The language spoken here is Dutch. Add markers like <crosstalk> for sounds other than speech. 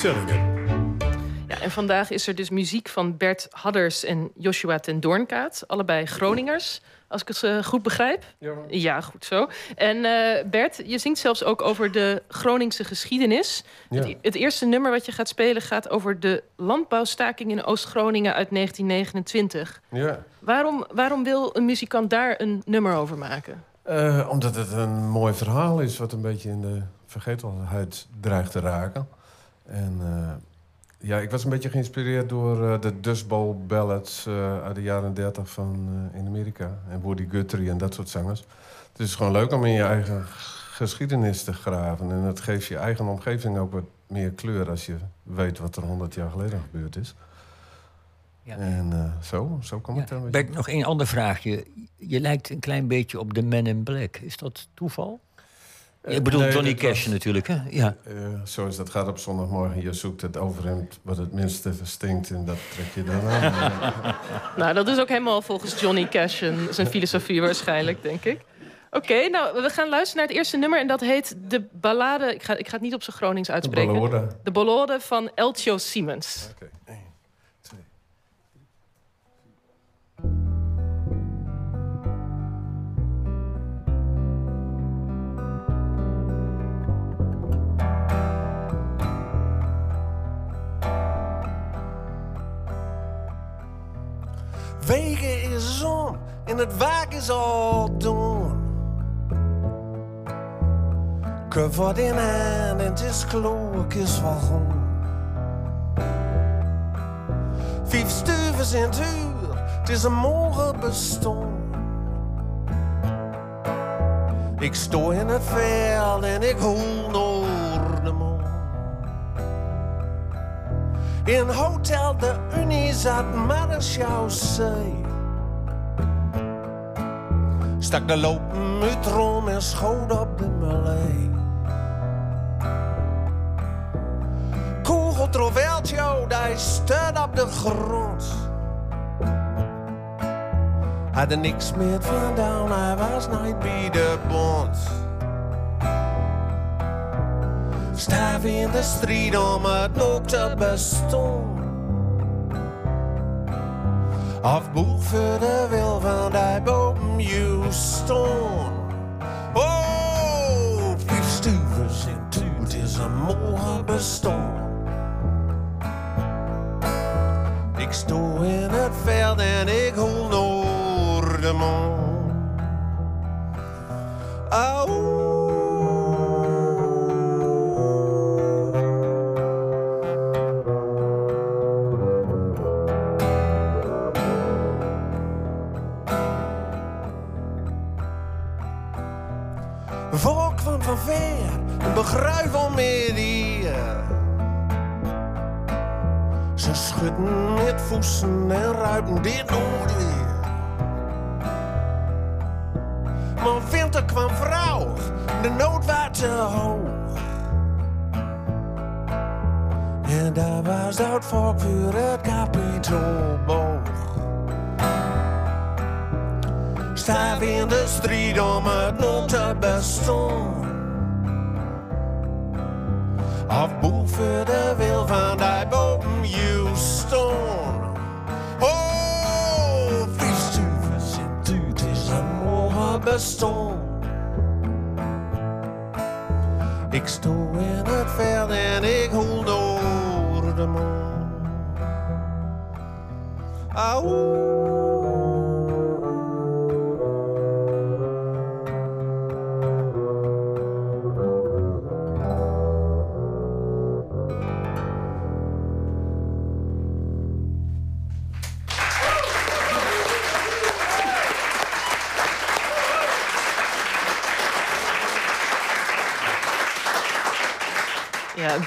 Ja, en vandaag is er dus muziek van Bert Hadders en Joshua ten Doornkaat. Allebei Groningers, als ik het eh, goed begrijp. Ja. Ja, goed zo. En eh, Bert, je zingt zelfs ook over de Groningse geschiedenis. Ja. Het, het eerste nummer wat je gaat spelen gaat over de landbouwstaking in Oost-Groningen uit 1929. Ja. Waarom, waarom wil een muzikant daar een nummer over maken? Eh, omdat het een mooi verhaal is wat een beetje in de vergetelheid dreigt te raken. En eh, ja, ik was een beetje geïnspireerd door eh, de Dust Bowl ballads eh, uit de jaren 30 van eh, in Amerika. En Woody Guthrie en dat soort zangers. Het is gewoon leuk om in je eigen geschiedenis te graven. En het geeft je eigen omgeving ook wat meer kleur als je weet wat er 100 jaar geleden gebeurd is. Ja. En eh, zo, zo kwam Ja, er een beetje. Bert, nog één ander vraagje. Je lijkt een klein beetje op de Man in Black. Is dat toeval? Eh, ik bedoel nee, Johnny was- Cash natuurlijk, hè? Ja. Eh, zoals dat gaat op zondagmorgen. Je zoekt het overhemd wat het minste stinkt en dat trek je dan aan. <laughs> Nou, dat is ook helemaal volgens Johnny Cash en zijn filosofie waarschijnlijk, denk ik. Oké, nou, we gaan luisteren naar het eerste nummer en dat heet de ballade... Ik ga, ik ga het niet op zijn Gronings uitspreken. ballade. De ballade van Eltjo Siemens. Oké, Wegen is om en het werk is al doen. Kup wat in hand en het is klok is waarom. Vijf stuvers in het uur, het is een morgen bestond. Ik sto in het veld en ik hoel naar In Hotel de Unie zat Mareschal Zee. Stak de lopen uit rom en schoot op de melee. Kogel trof Eltjo, die stond op de grond. Had er niks meer vandaan, hij Staf in de strijd om het nog te bestaan. Of boeg voor de wil van die boven je staan. Oh, vijf stuvers in toe, het is een morgen bestaan. Ik sto in het veld en ik hoel naar de Volk kwam van ver, een begruif om hier. Ze schudden met voeten en ruiten dit nooit weer. Maar winter kwam vrouw, de nood was te hoog. En daar was dat volk voor het kapitoolboog. Staf in de strijd om het nog te bestaan. Of boeg voor de wil van die boven staan. Oh, vijf stuvers in tu, het is een morgen bestaan. Ik sto in het veld en ik hoel door de maan. Auw. Ja, dank